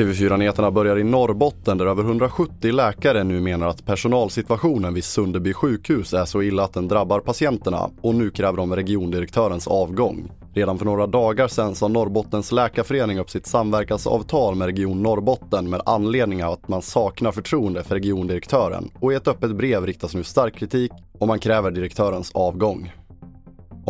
TV4-nyheterna börjar i Norrbotten där över 170 läkare nu menar att personalsituationen vid Sunderby sjukhus är så illa att den drabbar patienterna och nu kräver de regiondirektörens avgång. Redan för några dagar sedan sa Norrbottens läkarförening upp sitt samverkansavtal med Region Norrbotten med anledning av att man saknar förtroende för regiondirektören och i ett öppet brev riktas nu stark kritik och man kräver direktörens avgång.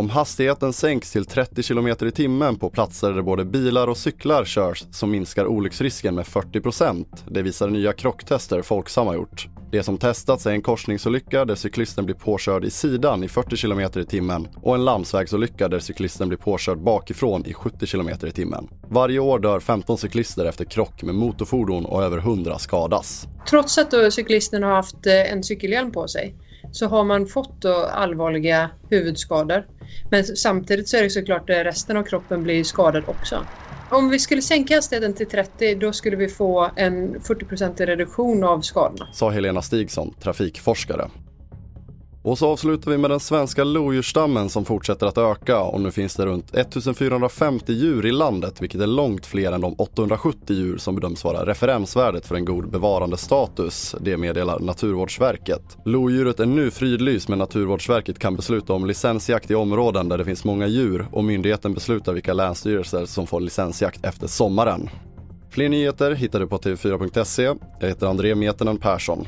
Om hastigheten sänks till 30 km i timmen på platser där både bilar och cyklar körs så minskar olycksrisken med 40% Det visar nya krocktester Folksam har gjort. Det som testats är en korsningsolycka där cyklisten blir påkörd i sidan i 40 km i timmen och en landsvägsolycka där cyklisten blir påkörd bakifrån i 70 km i timmen. Varje år dör 15 cyklister efter krock med motorfordon och över 100 skadas. Trots att cyklisten har haft eh, en cykelhjälm på sig så har man fått allvarliga huvudskador. Men samtidigt så är det såklart att resten av kroppen blir skadad också. Om vi skulle sänka hastigheten till 30 då skulle vi få en 40% reduktion av skadorna. Sa Helena Stigson, trafikforskare. Och så avslutar vi med den svenska lodjursstammen som fortsätter att öka och nu finns det runt 1450 djur i landet vilket är långt fler än de 870 djur som bedöms vara referensvärdet för en god bevarandestatus. Det meddelar Naturvårdsverket. Lodjuret är nu fridlyst men Naturvårdsverket kan besluta om licensjakt i områden där det finns många djur och myndigheten beslutar vilka länsstyrelser som får licensjakt efter sommaren. Fler nyheter hittar du på tv4.se. Jag heter André Mietinen Persson.